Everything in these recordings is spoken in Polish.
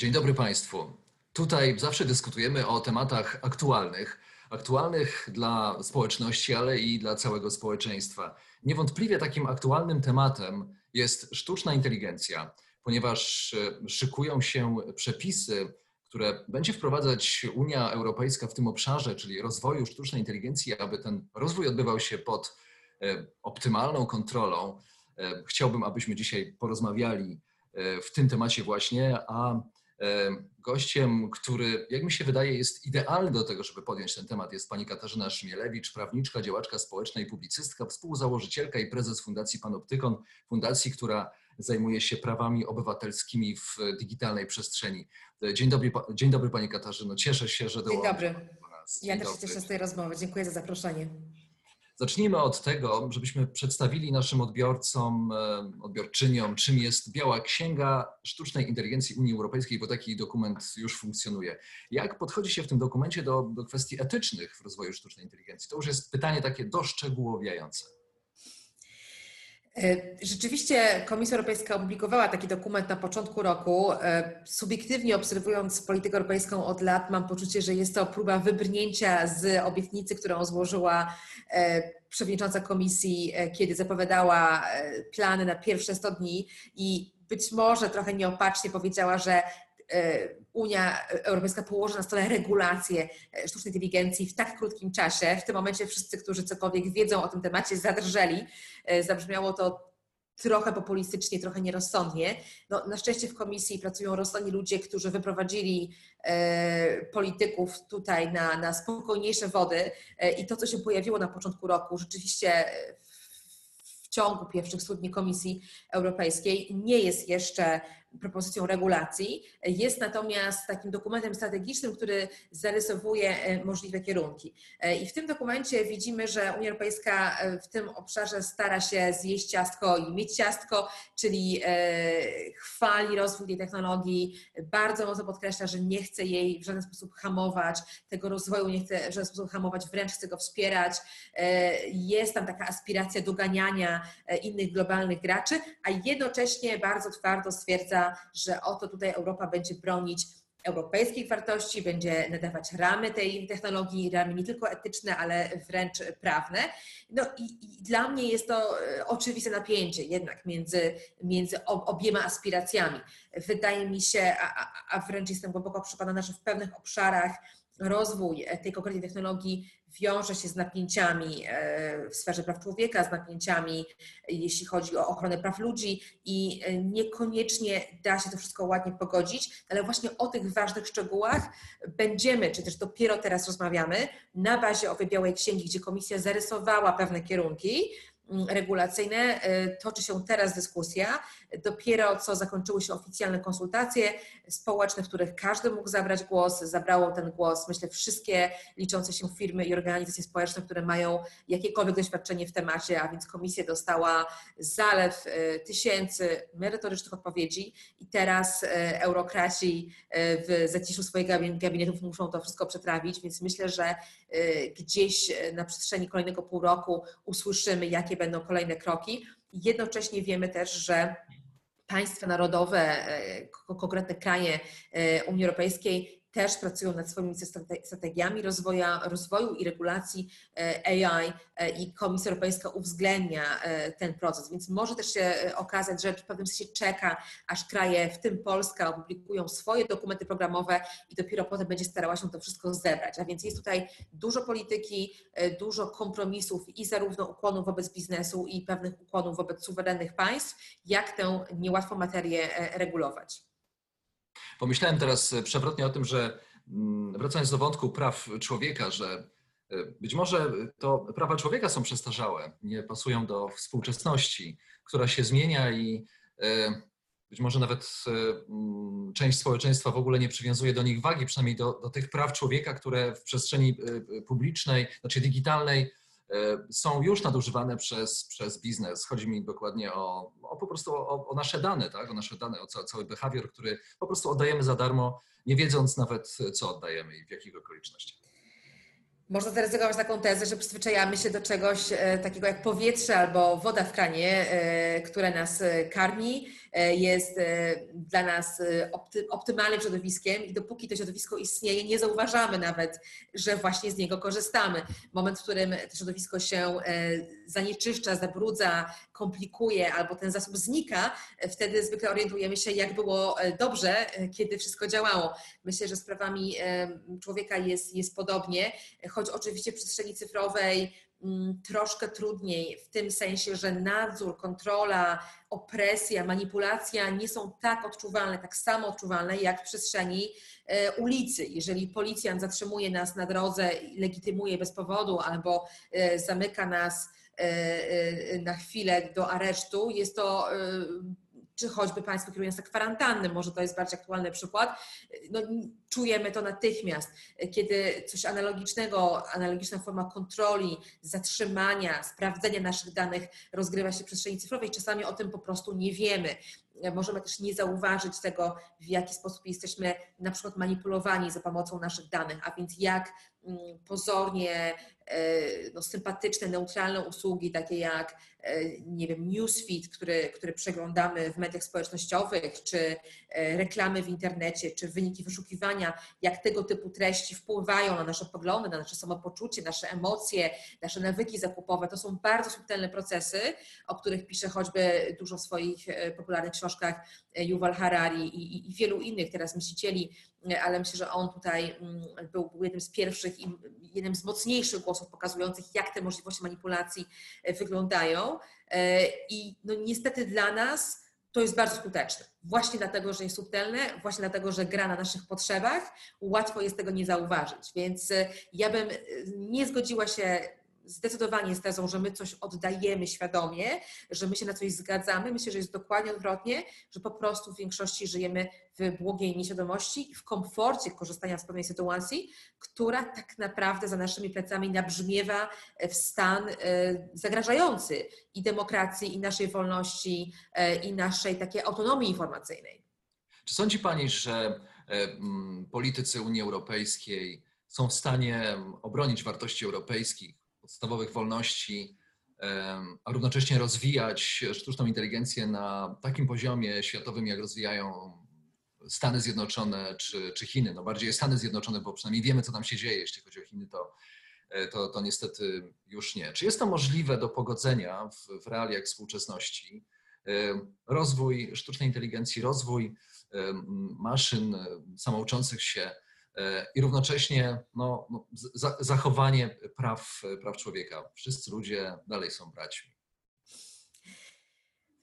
Dzień dobry Państwu. Tutaj zawsze dyskutujemy o tematach aktualnych, aktualnych dla społeczności, ale i dla całego społeczeństwa. Niewątpliwie takim aktualnym tematem jest sztuczna inteligencja, ponieważ e, szykują się przepisy, które będzie wprowadzać Unia Europejska w tym obszarze, czyli rozwoju sztucznej inteligencji, aby ten rozwój odbywał się pod e, optymalną kontrolą. E, chciałbym, abyśmy dzisiaj porozmawiali w tym temacie właśnie, a Gościem, który, jak mi się wydaje, jest idealny do tego, żeby podjąć ten temat, jest pani Katarzyna Szmielewicz, prawniczka, działaczka społeczna i publicystka, współzałożycielka i prezes Fundacji Panoptykon, fundacji, która zajmuje się prawami obywatelskimi w digitalnej przestrzeni. Dzień dobry, dzień dobry Pani Katarzyno, cieszę się, że dołączyła Dzień dobry. Ja też się cieszę z tej rozmowy. Dziękuję za zaproszenie. Zacznijmy od tego, żebyśmy przedstawili naszym odbiorcom, odbiorczyniom, czym jest Biała Księga Sztucznej Inteligencji Unii Europejskiej, bo taki dokument już funkcjonuje. Jak podchodzi się w tym dokumencie do, do kwestii etycznych w rozwoju sztucznej inteligencji? To już jest pytanie takie doszczegółowiające. E, rzeczywiście Komisja Europejska opublikowała taki dokument na początku roku. E, subiektywnie obserwując politykę europejską od lat, mam poczucie, że jest to próba wybrnięcia z obietnicy, którą złożyła e, przewodnicząca Komisji, kiedy zapowiadała plany na pierwsze 100 dni i być może trochę nieopatrznie powiedziała, że Unia Europejska położy na stole regulacje sztucznej inteligencji w tak krótkim czasie. W tym momencie wszyscy, którzy cokolwiek wiedzą o tym temacie, zadrżeli. Zabrzmiało to trochę populistycznie, trochę nierozsądnie. No, na szczęście w komisji pracują rozsądni ludzie, którzy wyprowadzili e, polityków tutaj na, na spokojniejsze wody e, i to, co się pojawiło na początku roku, rzeczywiście w ciągu pierwszych studni Komisji Europejskiej nie jest jeszcze propozycją regulacji, jest natomiast takim dokumentem strategicznym, który zarysowuje e, możliwe kierunki. E, I w tym dokumencie widzimy, że Unia Europejska e, w tym obszarze stara się zjeść ciastko i mieć ciastko, czyli chwali rozwój tej technologii, bardzo mocno podkreśla, że nie chce jej w żaden sposób hamować, tego rozwoju nie chce w żaden sposób hamować, wręcz chce go wspierać. Jest tam taka aspiracja doganiania innych globalnych graczy, a jednocześnie bardzo twardo stwierdza, że oto tutaj Europa będzie bronić europejskich wartości, będzie nadawać ramy tej technologii, ramy nie tylko etyczne, ale wręcz prawne. No i, i dla mnie jest to e, oczywiste napięcie jednak między, między obiema aspiracjami. Wydaje mi się, a, a wręcz jestem głęboko przekonana, że w pewnych obszarach rozwój tej konkretnej technologii wiąże się z napięciami e, w sferze praw człowieka, z napięciami, jeśli chodzi o ochronę praw ludzi i e, niekoniecznie da się to wszystko ładnie pogodzić, ale właśnie o tych ważnych szczegółach będziemy, czy też dopiero teraz rozmawiamy na bazie owej białej księgi, gdzie komisja zarysowała pewne kierunki, regulacyjne. Y, toczy się teraz dyskusja. Dopiero co zakończyły się oficjalne konsultacje społeczne, w których każdy mógł zabrać głos. Zabrało ten głos, myślę, wszystkie liczące się firmy i organizacje społeczne, które mają jakiekolwiek doświadczenie w temacie, a więc komisja dostała zalew y, tysięcy merytorycznych odpowiedzi i teraz y, eurokraci w zaciszu swoich gabinetów muszą to wszystko przetrawić, więc myślę, że gdzieś na przestrzeni kolejnego pół roku usłyszymy, jakie będą kolejne kroki. Jednocześnie wiemy też, że państwa narodowe, e, konkretne kraje e, Unii Europejskiej też pracują nad swoimi strategiami rozwoju, i regulacji e, AI e, i Komisja Europejska uwzględnia e, ten proces. Więc może też się okazać, że w pewnym sensie czeka, aż kraje, w tym Polska, opublikują swoje dokumenty programowe i dopiero potem będzie starała się to wszystko zebrać. A więc jest tutaj dużo polityki, dużo kompromisów i zarówno ukłonów wobec biznesu i pewnych ukłonów wobec suwerennych państw, jak tę niełatwą materię regulować. Pomyślałem teraz przewrotnie o tym, że mm, wracając do wątku praw człowieka, że Być może to prawa człowieka są przestarzałe, nie pasują do współczesności, która się zmienia i być może nawet mm, część społeczeństwa w ogóle nie przywiązuje do nich wagi, przynajmniej do, do tych praw człowieka, które w przestrzeni publicznej, znaczy digitalnej są już nadużywane przez, przez biznes. Chodzi mi dokładnie o, o po prostu o, o, nasze dane, tak? o nasze dane, o cały behawior, który po prostu oddajemy za darmo, nie wiedząc nawet co oddajemy i w jakich okolicznościach. Można zaryzykować taką tezę, że przyzwyczajamy się do czegoś e, takiego jak powietrze albo woda w kranie, e, które nas e, karmi, jest dla nas optymalnym środowiskiem i dopóki to środowisko istnieje, nie zauważamy nawet, że właśnie z niego korzystamy. Moment, w którym to środowisko się zanieczyszcza, zabrudza, komplikuje albo ten zasób znika, wtedy zwykle orientujemy się, jak było dobrze, kiedy wszystko działało. Myślę, że z prawami człowieka jest, jest podobnie, choć oczywiście w przestrzeni cyfrowej troszkę trudniej w tym sensie, że nadzór, kontrola, opresja, manipulacja nie są tak odczuwalne, tak samo odczuwalne jak w przestrzeni e, ulicy. Jeżeli policjant zatrzymuje nas na drodze legitymuje bez powodu albo e, zamyka nas e, na chwilę do aresztu, jest to czy choćby Państwo kierując na kwarantannę, może to jest bardziej aktualny przykład, no, czujemy to natychmiast. Kiedy coś analogicznego, analogiczna forma kontroli, zatrzymania, sprawdzenia naszych danych rozgrywa się w przestrzeni cyfrowej, czasami o tym po prostu nie wiemy. Możemy też nie zauważyć tego, w jaki sposób jesteśmy na przykład manipulowani za pomocą naszych danych, a więc jak mm, pozornie no, sympatyczne, neutralne usługi, takie jak e, nie wiem, newsfeed, który, który przeglądamy w mediach społecznościowych, czy e, reklamy w internecie, czy wyniki wyszukiwania, jak tego typu treści wpływają na nasze poglądy, na nasze samopoczucie, nasze emocje, nasze nawyki zakupowe. To są bardzo subtelne procesy, o których pisze choćby dużo w swoich popularnych książkach Yuval Harari i, i, i wielu innych teraz myślicieli ale myślę, że on tutaj mm, był, jednym z pierwszych i jednym z mocniejszych głosów pokazujących, jak te możliwości manipulacji e, wyglądają. E, I no niestety dla nas to jest bardzo skuteczne. Właśnie dlatego, że jest subtelne, właśnie dlatego, że gra na naszych potrzebach, łatwo jest tego nie zauważyć. Więc e, ja bym nie zgodziła się zdecydowanie z tezą, że my coś oddajemy świadomie, że my się na coś zgadzamy. Myślę, że jest dokładnie odwrotnie, że po prostu w większości żyjemy w błogiej nieświadomości i w komforcie korzystania z pewnej sytuacji, która tak naprawdę za naszymi plecami nabrzmiewa w stan e, zagrażający i demokracji, i naszej wolności, e, i naszej takiej autonomii informacyjnej. Czy sądzi Pani, że e, politycy Unii Europejskiej są w stanie obronić wartości europejskich, podstawowych wolności, a równocześnie rozwijać sztuczną inteligencję na takim poziomie światowym, jak rozwijają Stany Zjednoczone czy, czy Chiny. No bardziej Stany Zjednoczone, bo przynajmniej wiemy, co tam się dzieje. Jeśli chodzi o Chiny, to, e, to, to niestety już nie. Czy jest to możliwe do pogodzenia w, w realiach współczesności? Rozwój sztucznej inteligencji, rozwój maszyn samouczących się, E, i równocześnie no, no, zachowanie praw, praw człowieka. Wszyscy ludzie dalej są braćmi.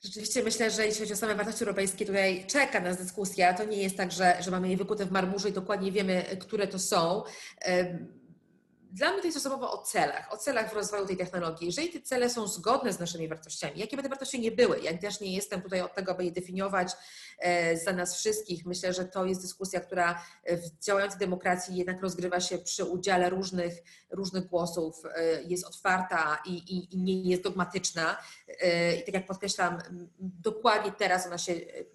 Rzeczywiście myślę, że jeśli chodzi o same wartości europejskie, tutaj czeka nas dyskusja. To nie jest tak, że, że mamy je wykute w marmurze i dokładnie wiemy, które to są. Dla mnie to jest osobowo o celach, o celach w rozwoju tej technologii. Jeżeli te cele są zgodne z naszymi wartościami, jakie by te wartości nie były, ja też nie jestem tutaj od tego, aby je definiować e, za nas wszystkich. Myślę, że to jest dyskusja, która w działającej demokracji jednak rozgrywa się przy udziale różnych, różnych głosów, e, jest otwarta i, i, i nie jest dogmatyczna. E, I tak jak podkreślam, dokładnie teraz ona się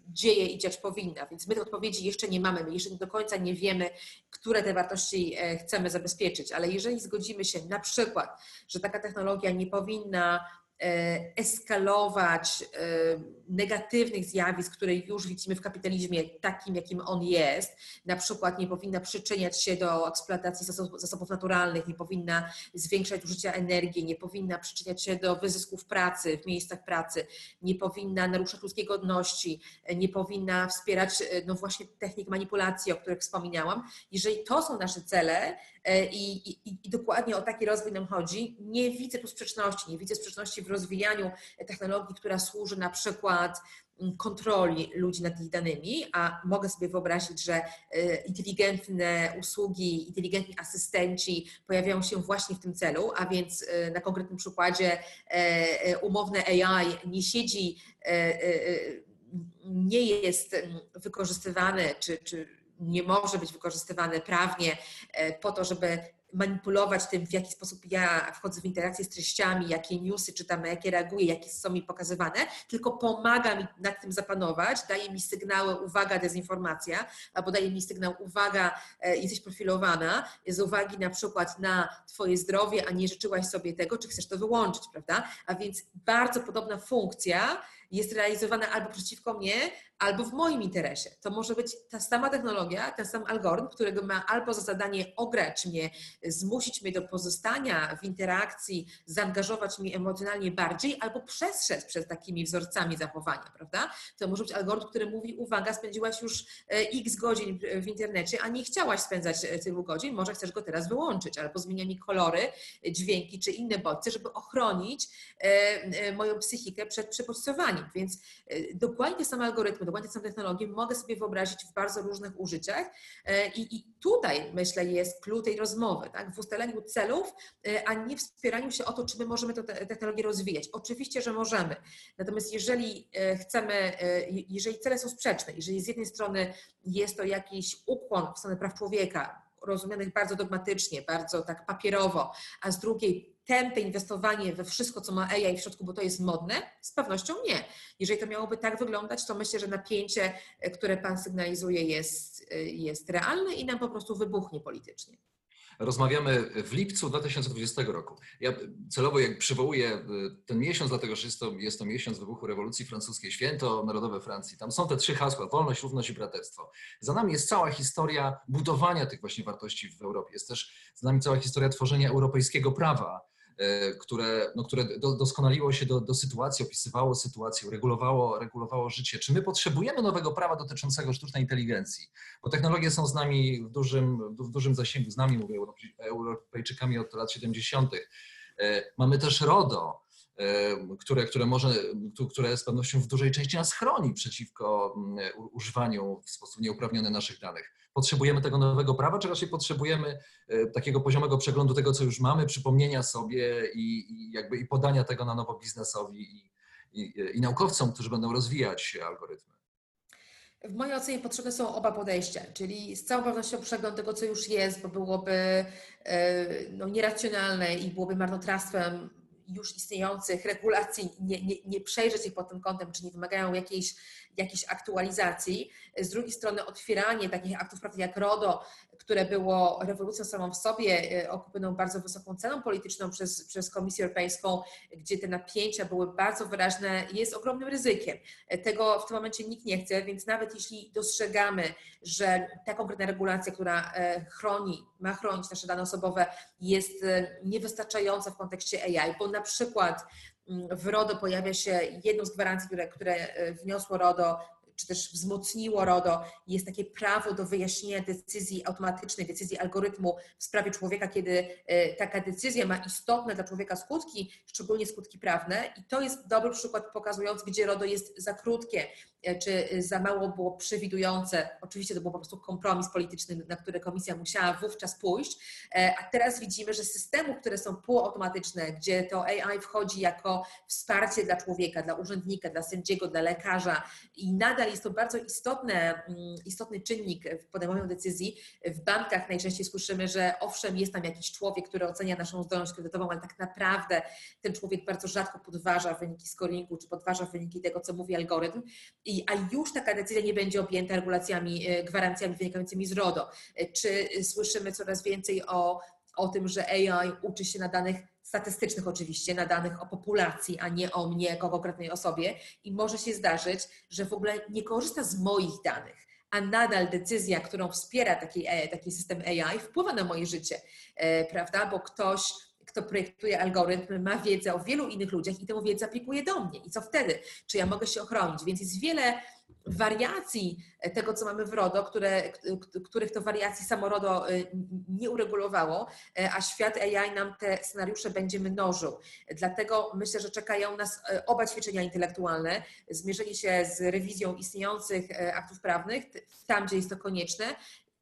dzieje i dziać powinna, więc my tej odpowiedzi jeszcze nie mamy, my jeszcze do końca nie wiemy, które te wartości chcemy zabezpieczyć, ale jeżeli zgodzimy się na przykład, że taka technologia nie powinna eskalować e, negatywnych zjawisk, które już widzimy w kapitalizmie takim, jakim on jest. Na przykład nie powinna przyczyniać się do eksploatacji zasobów naturalnych, nie powinna zwiększać użycia energii, nie powinna przyczyniać się do wyzysków pracy w miejscach pracy, nie powinna naruszać ludzkiej godności, nie powinna wspierać e, no właśnie technik manipulacji, o których wspominałam. Jeżeli to są nasze cele i, i, i dokładnie o taki rozwój nam chodzi, nie widzę tu sprzeczności, nie widzę sprzeczności w rozwijaniu technologii, która służy na przykład mm, kontroli ludzi nad ich danymi, a mogę sobie wyobrazić, że e, inteligentne usługi, inteligentni asystenci pojawiają się właśnie w tym celu, a więc e, na konkretnym przykładzie umowne AI nie siedzi, nie jest mm, wykorzystywane, czy, czy nie może być wykorzystywane prawnie po to, żeby manipulować tym, w jaki sposób ja wchodzę w interakcję z treściami, jakie newsy czytam, jakie reaguję, jakie są mi pokazywane, tylko pomaga mi nad tym zapanować, daje mi sygnały, uwaga, dezinformacja, albo daje mi sygnał, uwaga, e, jesteś profilowana, z uwagi na przykład na Twoje zdrowie, a nie życzyłaś sobie tego, czy chcesz to wyłączyć, prawda? A więc bardzo podobna funkcja jest realizowana albo przeciwko mnie, albo w moim interesie. To może być ta sama technologia, ten sam algorytm, którego ma albo za zadanie ograć mnie, zmusić mnie do pozostania w interakcji, zaangażować mnie emocjonalnie bardziej, albo przestrzec przed takimi wzorcami zachowania, prawda? To może być algorytm, który mówi, uwaga, spędziłaś już e, x godzin w internecie, a nie chciałaś spędzać e, tylu godzin, może chcesz go teraz wyłączyć, albo zmienia mi kolory, dźwięki czy inne bodźce, żeby ochronić e, moją psychikę przed przebodźcowaniem. Więc dokładnie te same algorytmy, dokładnie te same technologie mogę sobie wyobrazić w bardzo różnych użyciach i, i tutaj myślę jest klucz tej rozmowy, tak? w ustaleniu celów, e, a nie wspieraniu się o to, czy my możemy tę technologię rozwijać. Oczywiście, że możemy. Natomiast jeżeli e, chcemy, e, jeżeli cele są sprzeczne, jeżeli z jednej strony jest to jakiś ukłon w stronę praw człowieka, rozumianych bardzo dogmatycznie, bardzo tak papierowo, a z drugiej tępe inwestowanie we wszystko, co ma AI w środku, bo to jest modne? Z pewnością nie. Jeżeli to miałoby tak wyglądać, to myślę, że napięcie, które Pan sygnalizuje, jest, jest realne i nam po prostu wybuchnie politycznie. Rozmawiamy w lipcu 2020 roku. Ja celowo jak przywołuję y, ten miesiąc, dlatego że jest to, jest to miesiąc wybuchu rewolucji francuskiej, święto narodowe Francji. Tam są te trzy hasła, wolność, równość i braterstwo. Za nami jest cała historia budowania tych właśnie wartości w Europie. Jest też za nami cała historia tworzenia europejskiego prawa, E, które, no, które doskonaliło się do, do sytuacji, opisywało sytuację, regulowało, regulowało życie. Czy my potrzebujemy nowego prawa dotyczącego sztucznej inteligencji? Bo technologie są z nami w dużym, w dużym zasięgu, z nami mówię, Europejczykami od lat 70. E, mamy też RODO, e, które, które, może, które z pewnością w dużej części nas chroni przeciwko mm, używaniu w sposób nieuprawniony naszych danych. Potrzebujemy tego nowego prawa, czy raczej potrzebujemy e, takiego poziomego przeglądu tego, co już mamy, przypomnienia sobie i, i jakby i podania tego na nowo biznesowi i, i, i naukowcom, którzy będą rozwijać algorytmy? W mojej ocenie potrzebne są oba podejścia, czyli z całą pewnością przegląd tego, co już jest, bo byłoby e, no, nieracjonalne i byłoby marnotrawstwem już istniejących regulacji, nie, nie, nie przejrzeć ich pod tym kątem, czy nie wymagają jakiejś, jakiejś aktualizacji. Z drugiej strony otwieranie takich aktów prawnych jak RODO, które było rewolucją samą w sobie, e, okupioną bardzo wysoką ceną polityczną przez, przez Komisję Europejską, gdzie te napięcia były bardzo wyraźne, jest ogromnym ryzykiem. E, tego w tym momencie nikt nie chce, więc nawet jeśli dostrzegamy, że ta konkretna regulacja, która e, chroni, ma chronić nasze dane osobowe, jest niewystarczająca w kontekście AI, bo na przykład w RODO pojawia się jedną z gwarancji, które, które wniosło RODO, czy też wzmocniło RODO, jest takie prawo do wyjaśnienia decyzji automatycznej, decyzji algorytmu w sprawie człowieka, kiedy e, taka decyzja ma istotne dla człowieka skutki, szczególnie skutki prawne. I to jest dobry przykład pokazujący, gdzie RODO jest za krótkie, e, czy za mało było przewidujące. Oczywiście to był po prostu kompromis polityczny, na który komisja musiała wówczas pójść. E, a teraz widzimy, że systemy, które są półautomatyczne, gdzie to AI wchodzi jako wsparcie dla człowieka, dla urzędnika, dla sędziego, dla lekarza i nadal jest to bardzo istotne, mm, istotny czynnik w podejmowaniu decyzji. W bankach najczęściej słyszymy, że owszem, jest tam jakiś człowiek, który ocenia naszą zdolność kredytową, ale tak naprawdę ten człowiek bardzo rzadko podważa wyniki scoringu, czy podważa wyniki tego, co mówi algorytm, I, a już taka decyzja nie będzie objęta regulacjami, e, gwarancjami wynikającymi z RODO. E, czy słyszymy coraz więcej o o tym, że AI uczy się na danych statystycznych oczywiście, na danych o populacji, a nie o mnie jako konkretnej osobie i może się zdarzyć, że w ogóle nie korzysta z moich danych, a nadal decyzja, którą wspiera taki, e, taki system AI wpływa na moje życie, e, prawda? Bo ktoś kto projektuje algorytm, ma wiedzę o wielu innych ludziach i tę wiedzę aplikuje do mnie. I co wtedy? Czy ja mogę się ochronić? Więc jest wiele wariacji tego, co mamy w RODO, które, których to wariacji samo RODO y, nie uregulowało, a świat AI nam te scenariusze będzie mnożył. Dlatego myślę, że czekają nas oba ćwiczenia intelektualne, zmierzenie się z rewizją istniejących aktów prawnych, tam gdzie jest to konieczne,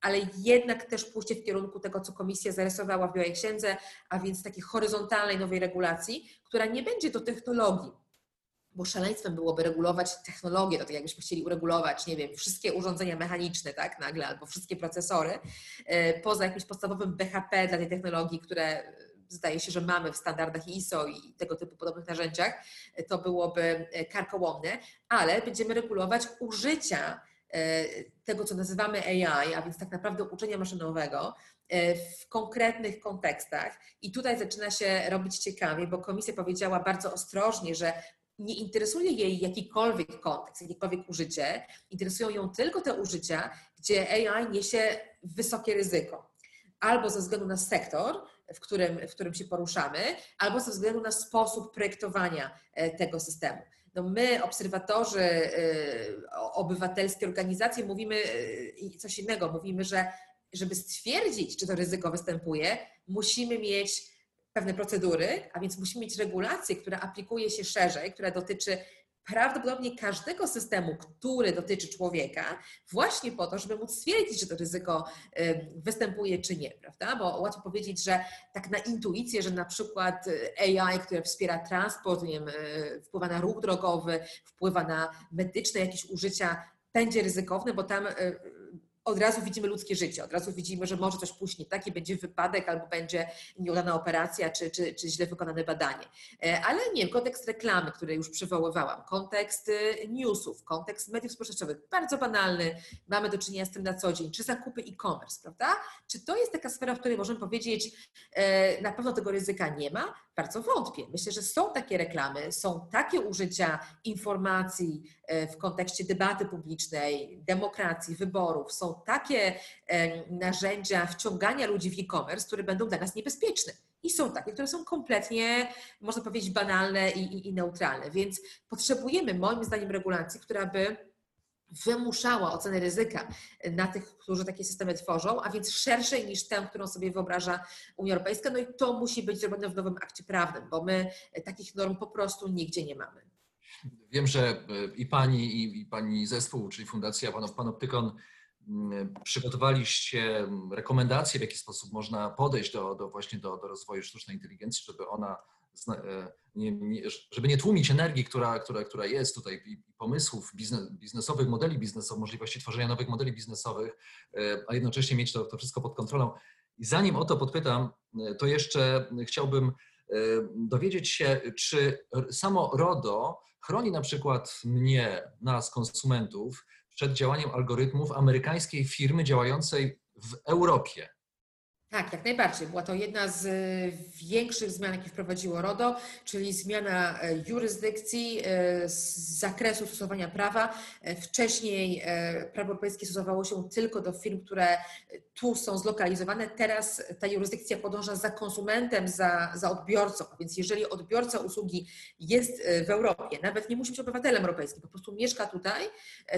ale jednak też pójście w kierunku tego, co komisja zarysowała w Białej Księdze, a więc takiej horyzontalnej nowej regulacji, która nie będzie do technologii, bo szaleństwem byłoby regulować technologię, to tak jakbyśmy chcieli uregulować, nie wiem, wszystkie urządzenia mechaniczne, tak, nagle, albo wszystkie procesory, e, poza jakimś podstawowym BHP dla tej technologii, które e, zdaje się, że mamy w standardach ISO i tego typu podobnych narzędziach, e, to byłoby karkołomne, ale będziemy regulować użycia tego, co nazywamy AI, a więc tak naprawdę uczenia maszynowego, w konkretnych kontekstach. I tutaj zaczyna się robić ciekawie, bo komisja powiedziała bardzo ostrożnie, że nie interesuje jej jakikolwiek kontekst, jakiekolwiek użycie, interesują ją tylko te użycia, gdzie AI niesie wysokie ryzyko. Albo ze względu na sektor, w którym, w którym się poruszamy, albo ze względu na sposób projektowania e, tego systemu. No my, obserwatorzy, e, obywatelskie organizacje, mówimy e, coś innego. Mówimy, że żeby stwierdzić, czy to ryzyko występuje, musimy mieć pewne procedury, a więc musimy mieć regulację, która aplikuje się szerzej, która dotyczy prawdopodobnie każdego systemu, który dotyczy człowieka, właśnie po to, żeby móc stwierdzić, czy to ryzyko występuje, czy nie, prawda? Bo łatwo powiedzieć, że tak na intuicję, że na przykład y, AI, które wspiera transport, nie wiem, y, wpływa na ruch drogowy, wpływa na medyczne jakieś użycia, będzie ryzykowne, bo tam y, od razu widzimy ludzkie życie, od razu widzimy, że może coś pójść nie tak i będzie wypadek albo będzie nieudana operacja czy, czy, czy źle wykonane badanie. E, ale nie wiem, kontekst reklamy, który już przywoływałam, kontekst y, newsów, kontekst mediów społecznościowych, bardzo banalny, mamy do czynienia z tym na co dzień, czy zakupy e-commerce, prawda? Czy to jest taka sfera, w której możemy powiedzieć, e, na pewno tego ryzyka nie ma? Bardzo wątpię. Myślę, że są takie reklamy, są takie użycia informacji e, w kontekście debaty publicznej, demokracji, wyborów, są takie narzędzia wciągania ludzi w e-commerce, które będą dla nas niebezpieczne. I są takie, które są kompletnie, można powiedzieć, banalne i, i, i neutralne. Więc potrzebujemy, moim zdaniem, regulacji, która by wymuszała ocenę ryzyka na tych, którzy takie systemy tworzą, a więc szerszej niż tę, którą sobie wyobraża Unia Europejska. No i to musi być zrobione w nowym akcie prawnym, bo my takich norm po prostu nigdzie nie mamy. Wiem, że i pani, i, i pani zespół, czyli Fundacja Panoptykon Mm, przygotowaliście rekomendacje, w jaki sposób można podejść do, do właśnie do, do rozwoju sztucznej inteligencji, żeby ona, e, nie, nie, żeby nie tłumić energii, która, która, która jest tutaj pomysłów biznes, biznesowych, modeli biznesowych, możliwości tworzenia nowych modeli biznesowych, e, a jednocześnie mieć to, to wszystko pod kontrolą. I zanim o to podpytam, e, to jeszcze chciałbym dowiedzieć się, czy samo RODO chroni na przykład mnie, nas, konsumentów, przed działaniem algorytmów amerykańskiej firmy działającej w Europie. Tak, jak najbardziej. Była to jedna z e, większych zmian, jakie wprowadziło RODO, czyli zmiana e, jurysdykcji, e, z zakresu stosowania prawa. Wcześniej prawo europejskie stosowało się tylko do firm, które tu są zlokalizowane. Teraz ta jurysdykcja podąża za konsumentem, za, za odbiorcą. Więc jeżeli odbiorca usługi jest w Europie, nawet nie musi być obywatelem europejskim, po prostu mieszka tutaj,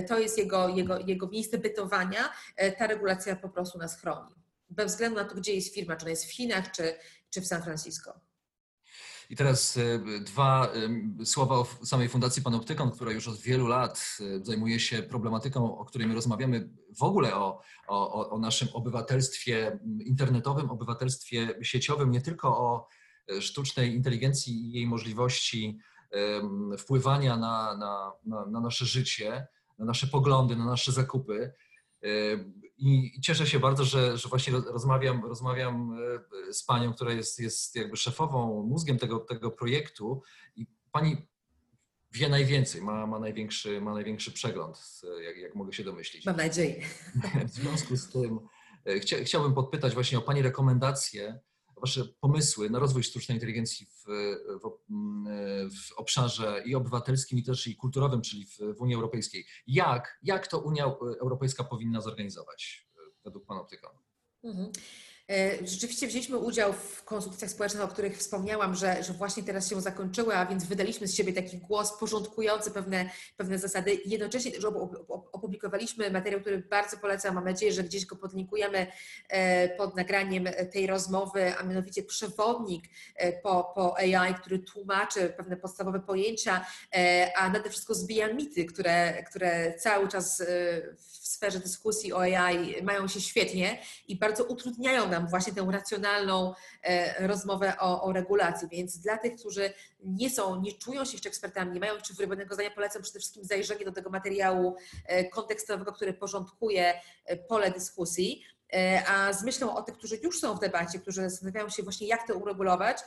to jest jego, jego, jego miejsce bytowania, ta regulacja po prostu nas chroni bez względu na to, gdzie jest firma, czy ona jest w Chinach, czy, czy w San Francisco. I teraz e, dwa słowa o samej Fundacji Panoptykon, która już od wielu lat e, zajmuje się problematyką, o której my rozmawiamy, w ogóle o, o, o naszym obywatelstwie internetowym, obywatelstwie sieciowym, nie tylko o e, sztucznej inteligencji i jej możliwości wpływania na, na, na, na nasze życie, na nasze poglądy, na nasze zakupy. I cieszę się bardzo, że, że właśnie rozmawiam, rozmawiam e, z panią, która jest, jest jakby szefową, mózgiem tego, tego projektu i pani wie najwięcej, ma, ma, największy, ma największy przegląd, jak, jak mogę się domyślić. Mam nadzieję. W związku z tym e, chcia, chciałbym podpytać właśnie o Pani rekomendacje Wasze pomysły na rozwój sztucznej inteligencji w, w, w, obszarze i obywatelskim, i też i kulturowym, czyli w, w Unii Europejskiej. Jak, jak to Unia Europejska powinna zorganizować według Pana optyka? Mhm. E, rzeczywiście wzięliśmy udział w konsultacjach społecznych, o których wspomniałam, że, że właśnie teraz się zakończyły, a więc wydaliśmy z siebie taki głos porządkujący pewne, pewne zasady. Jednocześnie też opublikowaliśmy materiał, który bardzo polecam. Mam nadzieję, że gdzieś go podlinkujemy e, pod nagraniem tej rozmowy, a mianowicie przewodnik e, po, po AI, który tłumaczy pewne podstawowe pojęcia, a nade wszystko zbija mity, które, które cały czas w sferze dyskusji o AI mają się świetnie i bardzo utrudniają nam właśnie tę racjonalną e, rozmowę o, o regulacji. Więc dla tych, którzy nie są, nie czują się jeszcze ekspertami, nie mają jeszcze wyrobionego zdania, polecam przede wszystkim zajrzenie do tego materiału e, kontekstowego, który porządkuje e, pole dyskusji. A z myślą o tych, którzy już są w debacie, którzy zastanawiają się właśnie, jak to uregulować,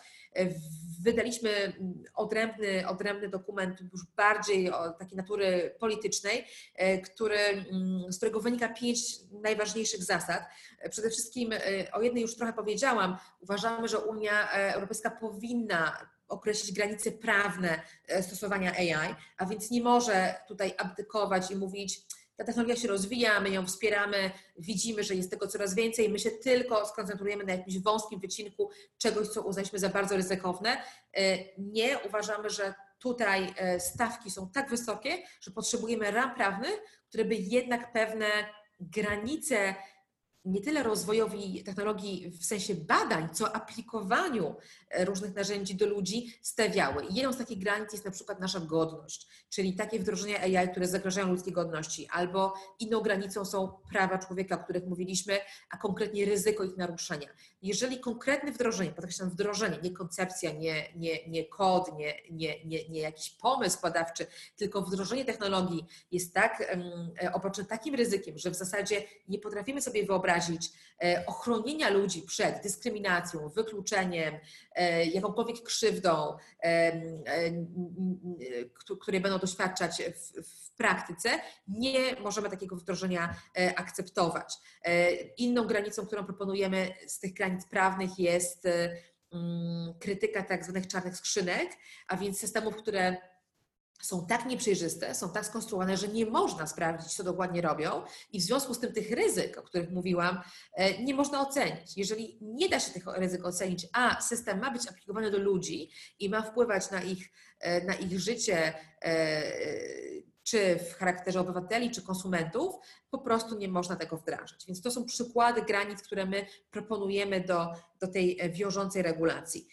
wydaliśmy odrębny, odrębny dokument już bardziej takiej natury politycznej, który, z którego wynika pięć najważniejszych zasad. Przede wszystkim o jednej już trochę powiedziałam. Uważamy, że Unia Europejska powinna określić granice prawne stosowania AI, a więc nie może tutaj abdykować i mówić, ta technologia się rozwija, my ją wspieramy, widzimy, że jest tego coraz więcej, my się tylko skoncentrujemy na jakimś wąskim wycinku czegoś, co uznaliśmy za bardzo ryzykowne. E, nie uważamy, że tutaj e, stawki są tak wysokie, że potrzebujemy ram prawnych, które by jednak pewne granice nie tyle rozwojowi technologii w sensie badań, co aplikowaniu e, różnych narzędzi do ludzi stawiały. I jedną z takich granic jest na przykład nasza godność, czyli takie wdrożenia AI, które zagrażają ludzkiej godności, albo inną granicą są prawa człowieka, o których mówiliśmy, a konkretnie ryzyko ich naruszenia. Jeżeli konkretne wdrożenie, podkreślam wdrożenie, nie koncepcja, nie, nie, nie kod, nie, nie, nie, nie jakiś pomysł badawczy, tylko wdrożenie technologii jest tak um, takim ryzykiem, że w zasadzie nie potrafimy sobie wyobrazić, wyobrazić e, ochronienia ludzi przed dyskryminacją, wykluczeniem, e, jakąkolwiek krzywdą, e, której będą doświadczać w, w praktyce, nie możemy takiego wdrożenia akceptować. Inną granicą, którą proponujemy z tych granic prawnych jest mm, krytyka tak zwanych czarnych skrzynek, a więc systemów, które są tak nieprzejrzyste, są tak skonstruowane, że nie można sprawdzić, co dokładnie robią, i w związku z tym tych ryzyk, o których mówiłam, e, nie można ocenić. Jeżeli nie da się tych ryzyk ocenić, a system ma być aplikowany do ludzi i ma wpływać na ich, e, na ich życie, e, czy w charakterze obywateli, czy konsumentów, po prostu nie można tego wdrażać. Więc to są przykłady granic, które my proponujemy do, do tej wiążącej regulacji.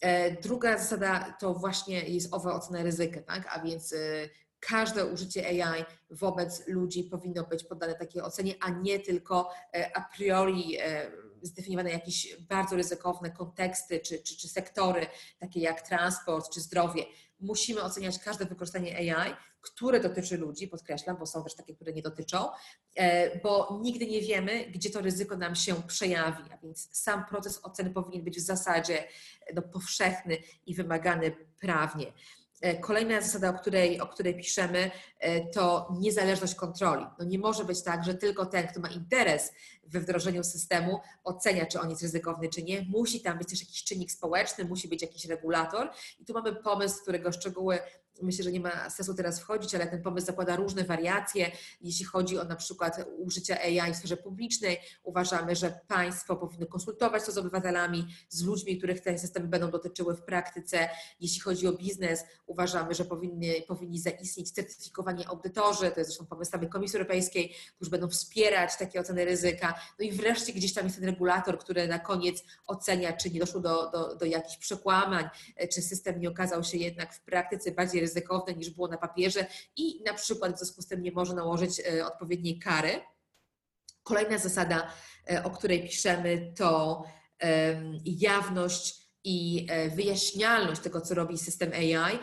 E, druga zasada to właśnie jest owa ocena ryzyka, tak? a więc e, każde użycie AI wobec ludzi powinno być poddane takiej ocenie, a nie tylko e, a priori zdefiniowane jakieś bardzo ryzykowne konteksty czy, czy, czy sektory, takie jak transport czy zdrowie. Musimy oceniać każde wykorzystanie AI, które dotyczy ludzi, podkreślam, bo są też takie, które nie dotyczą, bo nigdy nie wiemy, gdzie to ryzyko nam się przejawi, a więc sam proces oceny powinien być w zasadzie no, powszechny i wymagany prawnie. E, kolejna zasada, o której, o której piszemy, e, to niezależność kontroli. No nie może być tak, że tylko ten, kto ma interes we wdrożeniu systemu, ocenia, czy on jest ryzykowny, czy nie. Musi tam być też jakiś czynnik społeczny, musi być jakiś regulator. I tu mamy pomysł, którego szczegóły myślę, że nie ma sensu teraz wchodzić, ale ten pomysł zakłada różne wariacje. Jeśli chodzi o na przykład użycie AI w sferze publicznej, uważamy, że państwo powinno konsultować to z obywatelami, z ludźmi, których te systemy będą dotyczyły w praktyce. Jeśli chodzi o biznes, uważamy, że powinni, powinni zaistnieć certyfikowani audytorzy, to jest zresztą pomysł samej Komisji Europejskiej, którzy będą wspierać takie oceny ryzyka. No i wreszcie gdzieś tam jest ten regulator, który na koniec ocenia, czy nie doszło do, do, do jakichś przekłamań, czy system nie okazał się jednak w praktyce bardziej ryzykowne niż było na papierze i na przykład w związku z tym nie może nałożyć e, odpowiedniej kary. Kolejna zasada, e, o której piszemy, to jawność i e, wyjaśnialność tego, co robi system AI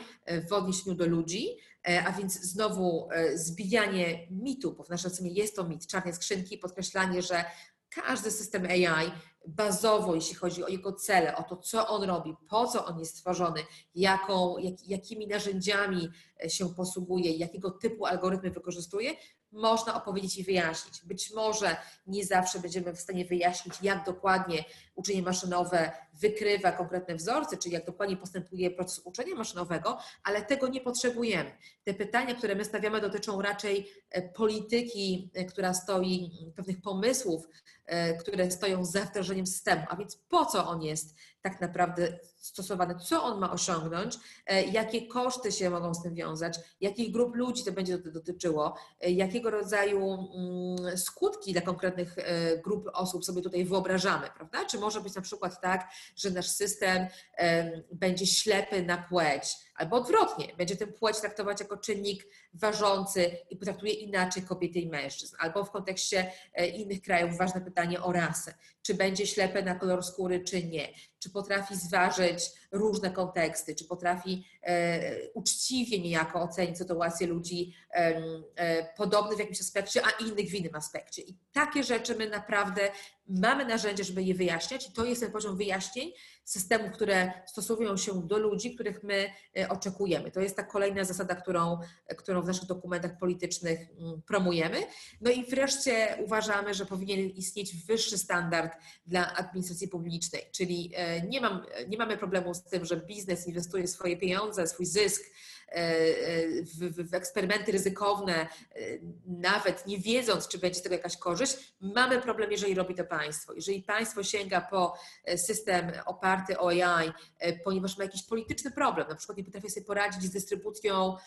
w odniesieniu do ludzi, a więc znowu zbijanie mitu, bo w naszej ocenie jest to mit, czarne skrzynki, podkreślanie, że każdy system AI bazowo, jeśli chodzi o jego cele, o to, co on robi, po co on jest stworzony, jaką, jak, jakimi narzędziami się posługuje, jakiego typu algorytmy wykorzystuje, można opowiedzieć i wyjaśnić. Być może nie zawsze będziemy w stanie wyjaśnić, jak dokładnie uczenie maszynowe wykrywa konkretne wzorce, czy jak dokładnie postępuje proces uczenia maszynowego, ale tego nie potrzebujemy. Te pytania, które my stawiamy, dotyczą raczej e, polityki, e, która stoi, pewnych pomysłów, e, które stoją za wdrożeniem systemu, a więc po co on jest tak naprawdę stosowany, co on ma osiągnąć, jakie koszty się mogą z tym wiązać, jakich grup ludzi to będzie dotyczyło, jakiego rodzaju mm, skutki dla konkretnych grup osób sobie tutaj wyobrażamy, prawda? Czy może być na przykład tak, że nasz system będzie ślepy na płeć, albo odwrotnie, będzie tę płeć traktować jako czynnik ważący i potraktuje inaczej kobiety i mężczyzn, albo w kontekście innych krajów ważne pytanie o rasę, czy będzie ślepy na kolor skóry, czy nie, czy potrafi zważyć różne konteksty, czy potrafi e, uczciwie niejako ocenić sytuację ludzi e, podobnych w jakimś aspekcie, a innych w innym aspekcie. I takie rzeczy my naprawdę mamy narzędzie, żeby je wyjaśniać i to jest ten poziom wyjaśnień systemów, które stosują się do ludzi, których my e, oczekujemy. To jest ta kolejna zasada, którą, którą w naszych dokumentach politycznych mm, promujemy. No i wreszcie uważamy, że powinien istnieć wyższy standard dla administracji publicznej, czyli nie, mam, nie mamy problemu z tym, że biznes inwestuje swoje pieniądze, swój zysk w, w, eksperymenty ryzykowne, nawet nie wiedząc, czy będzie z tego jakaś korzyść, mamy problem, jeżeli robi to państwo. Jeżeli państwo sięga po system oparty o AI, ponieważ ma jakiś polityczny problem, na przykład nie potrafi sobie poradzić z dystrybucją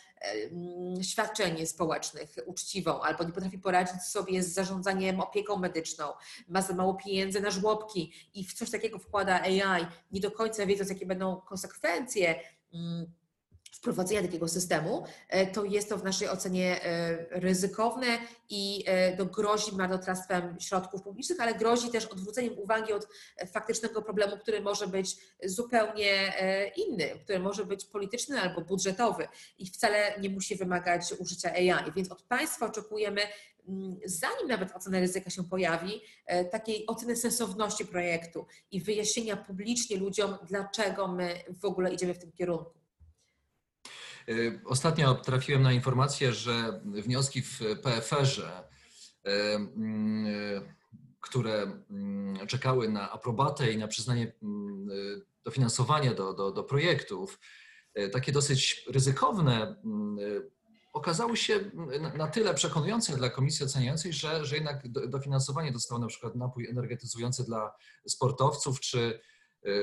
świadczeń społecznych uczciwą, albo nie potrafi poradzić sobie z zarządzaniem opieką medyczną, ma za mało pieniędzy na żłobki i w coś takiego wkłada AI, nie do końca wiedząc, jakie będą konsekwencje wprowadzenia takiego systemu, e, to jest to w naszej ocenie e, ryzykowne i e, to grozi marnotrawstwem środków publicznych, ale grozi też odwróceniem uwagi od faktycznego problemu, który może być zupełnie inny, który może być polityczny albo budżetowy i wcale nie musi wymagać użycia AI. Więc od państwa oczekujemy mm, zanim nawet ocena ryzyka się pojawi, takiej oceny sensowności projektu i wyjaśnienia publicznie ludziom, dlaczego my w ogóle idziemy w tym kierunku. Y, ostatnio trafiłem na informację, że wnioski w PFR-ze, y, y, które czekały na aprobatę i na przyznanie dofinansowania do, do, do projektów, takie dosyć ryzykowne, okazały się na tyle przekonujące dla komisji oceniającej, że, że jednak dofinansowanie dostało na przykład napój energetyzujący dla sportowców, czy E,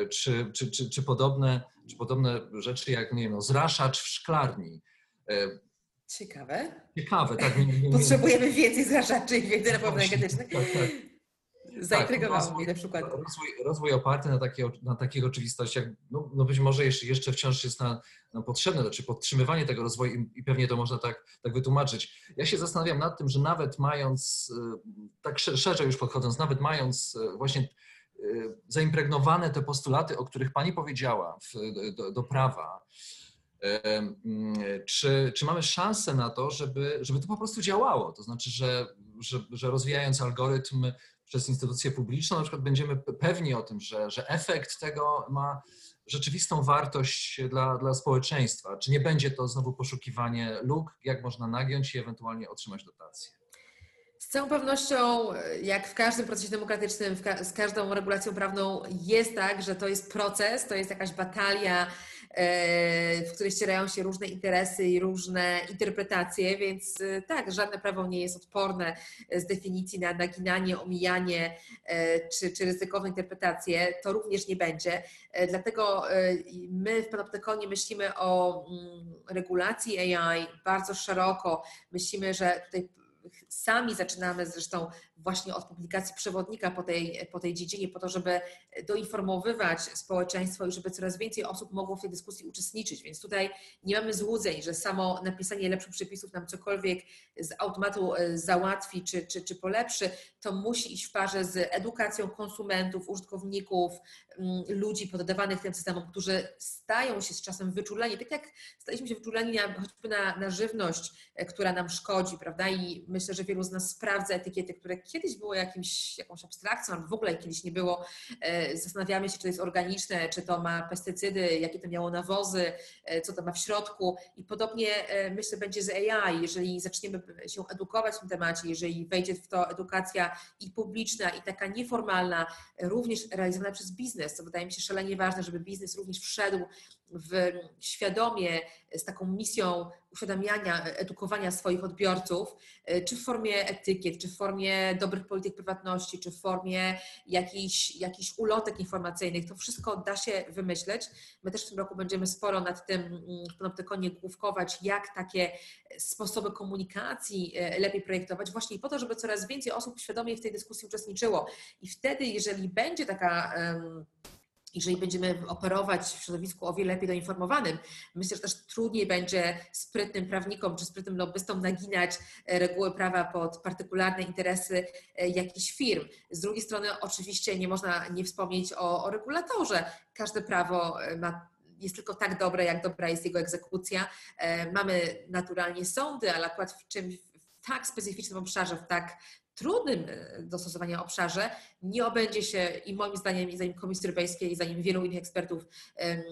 czy, czy, czy, czy, podobne, czy podobne rzeczy jak nie wiem, no, zraszacz w szklarni. E, Ciekawe. Ciekawe, tak. Potrzebujemy więcej zraszaczy i więcej napojów energetycznych. Tak, tak. Zaintrygowało tak, mnie na przykład. Rozwój, rozwój oparty na, takie, na takich oczywistościach, no, no być może jeszcze, jeszcze wciąż jest nam, nam potrzebne, znaczy podtrzymywanie tego rozwoju i, i pewnie to można tak, tak wytłumaczyć. Ja się zastanawiam nad tym, że nawet mając, e, tak szerzej już podchodząc, nawet mając właśnie zaimpregnowane te postulaty, o których Pani powiedziała, w, do, do, prawa, czy, czy mamy szansę na to, żeby, żeby to po prostu działało? To znaczy, że, że, że rozwijając algorytm przez instytucję publiczną, na przykład będziemy pewni o tym, że, że efekt tego ma rzeczywistą wartość dla, dla społeczeństwa. Czy nie będzie to znowu poszukiwanie luk, jak można nagiąć i ewentualnie otrzymać dotacje? Z całą pewnością, jak w każdym procesie demokratycznym, z każdą regulacją prawną, jest tak, że to jest proces, to jest jakaś batalia, e, w której ścierają się różne interesy i różne interpretacje, więc e, tak, żadne prawo nie jest odporne z definicji na naginanie, omijanie e, czy, czy ryzykowne interpretacje. To również nie będzie. Dlatego my w Panoptykonie myślimy o mm, regulacji AI bardzo szeroko. Myślimy, że tutaj sami zaczynamy zresztą właśnie od publikacji przewodnika po tej, po tej dziedzinie, po to, żeby doinformowywać społeczeństwo i żeby coraz więcej osób mogło w tej dyskusji uczestniczyć. Więc tutaj nie mamy złudzeń, że samo napisanie lepszych przepisów nam cokolwiek z automatu e, załatwi czy, czy, czy polepszy. To musi iść w parze z edukacją konsumentów, użytkowników, mm, ludzi poddawanych tym systemom, którzy stają się z czasem wyczuleni, tak jak staliśmy się wyczuleni na, choćby na, na żywność, e, która nam szkodzi, prawda? I myślę, że wielu z nas sprawdza etykiety, które kiedyś było jakimś, jakąś abstrakcją, albo w ogóle kiedyś nie było. E, zastanawiamy się, czy to jest organiczne, czy to ma pestycydy, jakie to miało nawozy, e, co to ma w środku. I podobnie e, myślę będzie z AI. Jeżeli zaczniemy się edukować w tym temacie, jeżeli wejdzie w to edukacja i publiczna, i taka nieformalna, również realizowana przez biznes, co wydaje mi się szalenie ważne, żeby biznes również wszedł w, świadomie z taką misją uświadamiania, edukowania swoich odbiorców, e, czy w formie etykiet, czy w formie dobrych polityk prywatności, czy w formie jakichś, jakichś ulotek informacyjnych. To wszystko da się wymyśleć. My też w tym roku będziemy sporo nad tym mm, w Panoptykonie główkować, jak takie sposoby komunikacji e, lepiej projektować, właśnie po to, żeby coraz więcej osób świadomie w tej dyskusji uczestniczyło. I wtedy, jeżeli będzie taka jeżeli będziemy operować w środowisku o wiele lepiej doinformowanym, myślę, że też trudniej będzie sprytnym prawnikom czy sprytnym lobbystom naginać e, reguły prawa pod partykularne interesy e, jakichś firm. Z drugiej strony oczywiście nie można nie wspomnieć o, o regulatorze. Każde prawo e, ma jest tylko tak dobre, jak dobra jest jego egzekucja. Mamy naturalnie sądy, ale akurat w czymś tak specyficznym obszarze, w tak trudnym e, do stosowania obszarze nie obędzie się i moim zdaniem, i zdaniem Komisji Europejskiej, i zdaniem wielu innych ekspertów,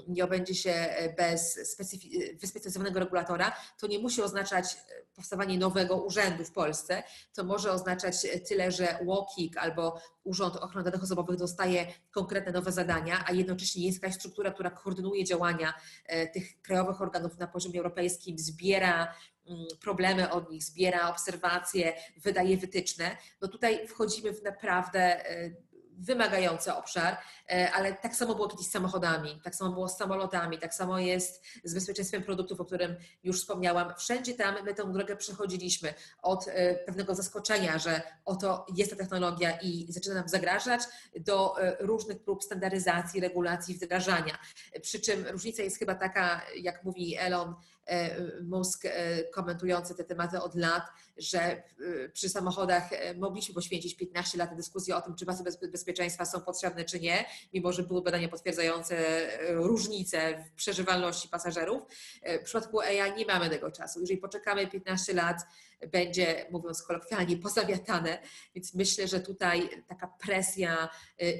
nie obędzie się e, bez wyspecjalizowanego regulatora, to nie musi oznaczać e, powstawanie nowego urzędu w Polsce. To może oznaczać tyle, że WOKIK albo Urząd Ochrony Danych Osobowych dostaje konkretne nowe zadania, a jednocześnie jest jakaś struktura, która koordynuje działania tych krajowych organów na poziomie europejskim, zbiera problemy od nich, zbiera obserwacje, wydaje wytyczne, no tutaj wchodzimy w naprawdę e, wymagający obszar, e, ale tak samo było kiedyś z samochodami, tak samo było z samolotami, tak samo jest z bezpieczeństwem produktów, o którym już wspomniałam. Wszędzie tam my tę drogę przechodziliśmy od e, pewnego zaskoczenia, że oto jest ta technologia i zaczyna nam zagrażać, do różnych prób standaryzacji, regulacji, wdrażania. Przy czym różnica jest chyba taka, jak mówi Elon, E, Musk e, komentujący te tematy od lat, że e, przy samochodach mogliśmy poświęcić 15 lat na dyskusję o tym, czy pasy bezpieczeństwa są potrzebne, czy nie, mimo że były badania potwierdzające różnice w przeżywalności pasażerów. W przypadku AI nie mamy tego czasu. Jeżeli poczekamy 15 lat, będzie, mówiąc kolokwialnie, pozawiatane. Więc myślę, że tutaj taka presja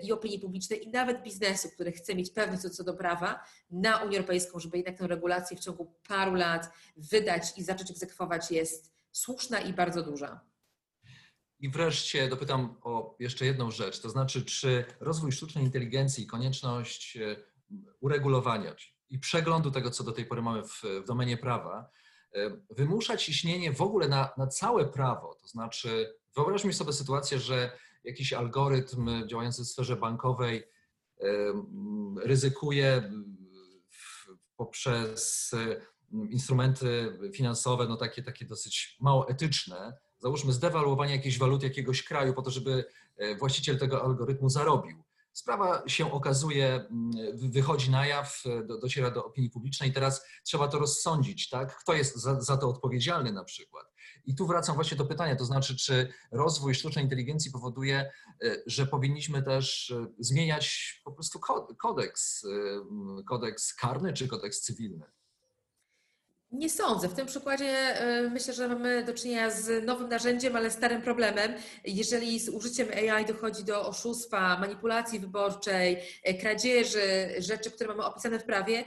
i opinii publicznej, i nawet biznesu, który chce mieć pewność co do prawa, na Unię Europejską, żeby jednak tę regulację w ciągu paru lat wydać i zacząć egzekwować, jest słuszna i bardzo duża. I wreszcie dopytam o jeszcze jedną rzecz, to znaczy, czy rozwój sztucznej inteligencji i konieczność y, uregulowania i przeglądu tego, co do tej pory mamy w, w domenie prawa, E, wymusza ciśnienie w ogóle na, na całe prawo. To znaczy, wyobraźmy sobie sytuację, że jakiś algorytm działający w sferze bankowej e, ryzykuje poprzez instrumenty finansowe, no takie, takie dosyć mało etyczne, załóżmy zdewaluowanie jakiejś waluty jakiegoś kraju po to, żeby e, właściciel tego algorytmu zarobił. Sprawa się okazuje, mm, wychodzi na jaw, do, dociera do opinii publicznej. Teraz trzeba to rozsądzić, tak? Kto jest za, za to odpowiedzialny na przykład? I tu wracam właśnie do pytania, to znaczy, czy rozwój sztucznej inteligencji powoduje, e, że powinniśmy też e, zmieniać po prostu kodeks, e, kodeks karny czy kodeks cywilny? Nie sądzę. W tym przykładzie e, myślę, że mamy do czynienia z nowym narzędziem, ale starym problemem. Jeżeli z użyciem AI dochodzi do oszustwa, manipulacji wyborczej, e, kradzieży, rzeczy, które mamy opisane w prawie,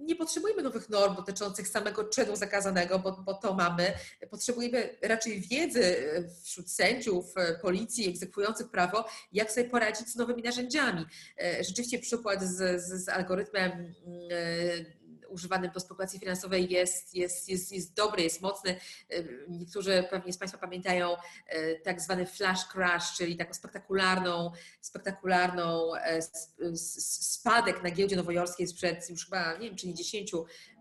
nie potrzebujemy nowych norm dotyczących samego czynu zakazanego, bo, bo, to mamy. Potrzebujemy raczej wiedzy e, wśród sędziów, policji, egzekwujących prawo, jak sobie poradzić z nowymi narzędziami. Rzeczywiście przykład z, z, z algorytmem używanym do spekulacji finansowej jest, jest, jest, jest dobry, jest mocny. Niektórzy pewnie z Państwa pamiętają e, tak zwany flash crash, czyli taką spektakularną, spektakularną e, spadek na giełdzie nowojorskiej sprzed już chyba, nie wiem, czy nie 10,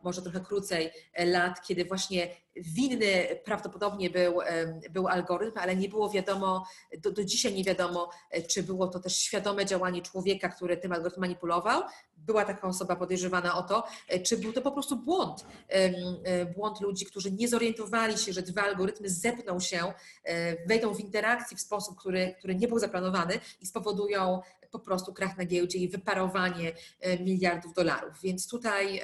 może trochę krócej e, lat, kiedy właśnie winny prawdopodobnie był, był algorytm, ale nie było wiadomo, do, do dzisiaj nie wiadomo, czy było to też świadome działanie człowieka, który tym algorytmem manipulował. Była taka osoba podejrzewana o to, czy był to po prostu błąd. E, błąd ludzi, którzy nie zorientowali się, że dwa algorytmy zepną się, e, wejdą w interakcję w sposób, który, który nie był zaplanowany i spowodują po prostu krach na giełdzie i wyparowanie e, miliardów dolarów. Więc tutaj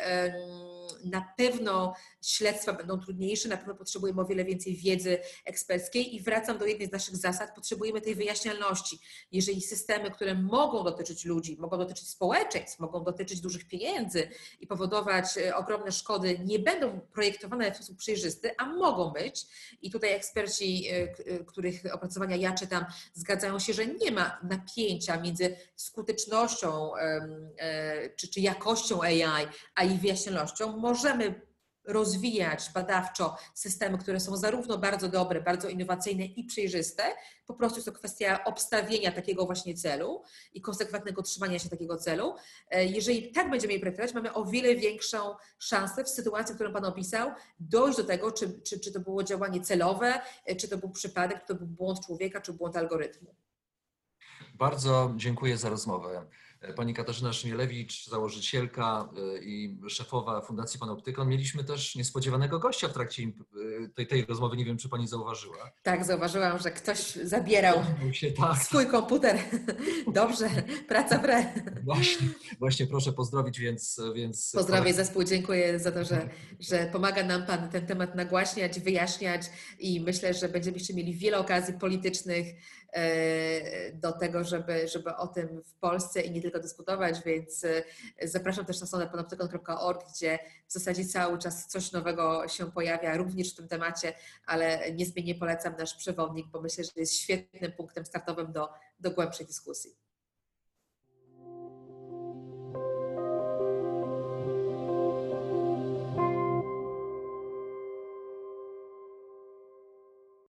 na pewno śledztwa będą trudniejsze, na pewno potrzebujemy o wiele więcej wiedzy eksperckiej i wracam do jednej z naszych zasad, potrzebujemy tej wyjaśnialności. Jeżeli systemy, które mogą dotyczyć ludzi, mogą dotyczyć społeczeństw, mogą dotyczyć dużych pieniędzy i powodować e, ogromne szkody, nie będą projektowane w sposób przejrzysty, a mogą być i tutaj eksperci, e, których opracowania ja czytam, zgadzają się, że nie ma napięcia między skutecznością e, czy, czy jakością AI, a i wyjaśnionością, możemy rozwijać badawczo systemy, które są zarówno bardzo dobre, bardzo innowacyjne i przejrzyste. Po prostu jest to kwestia obstawienia takiego właśnie celu i konsekwentnego trzymania się takiego celu. E, jeżeli tak będziemy je projektować, mamy o wiele większą szansę w sytuacji, którą Pan opisał, dojść do tego, czy, czy, czy to było działanie celowe, e, czy to był przypadek, czy to był błąd człowieka, czy błąd algorytmu. Bardzo dziękuję za rozmowę. Pani Katarzyna Szmielewicz, założycielka y, i szefowa Fundacji Panoptykon. Mieliśmy też niespodziewanego gościa w trakcie y, tej, tej rozmowy. Nie wiem, czy pani zauważyła. Tak, zauważyłam, że ktoś zabierał się, tak. swój komputer. Dobrze, praca w re. Właśnie, właśnie proszę pozdrowić, więc... więc Pozdrawiam zespół, dziękuję za to, że, że pomaga nam Pan ten temat nagłaśniać, wyjaśniać i myślę, że będziemy jeszcze mieli wiele okazji politycznych do tego, żeby, żeby o tym w Polsce i nie tylko dyskutować, więc e, zapraszam też na stronę panoptykon.org, gdzie w zasadzie cały czas coś nowego się pojawia, również w tym temacie, ale niezmiennie polecam nasz przewodnik, bo myślę, że jest świetnym punktem startowym do, do głębszej dyskusji.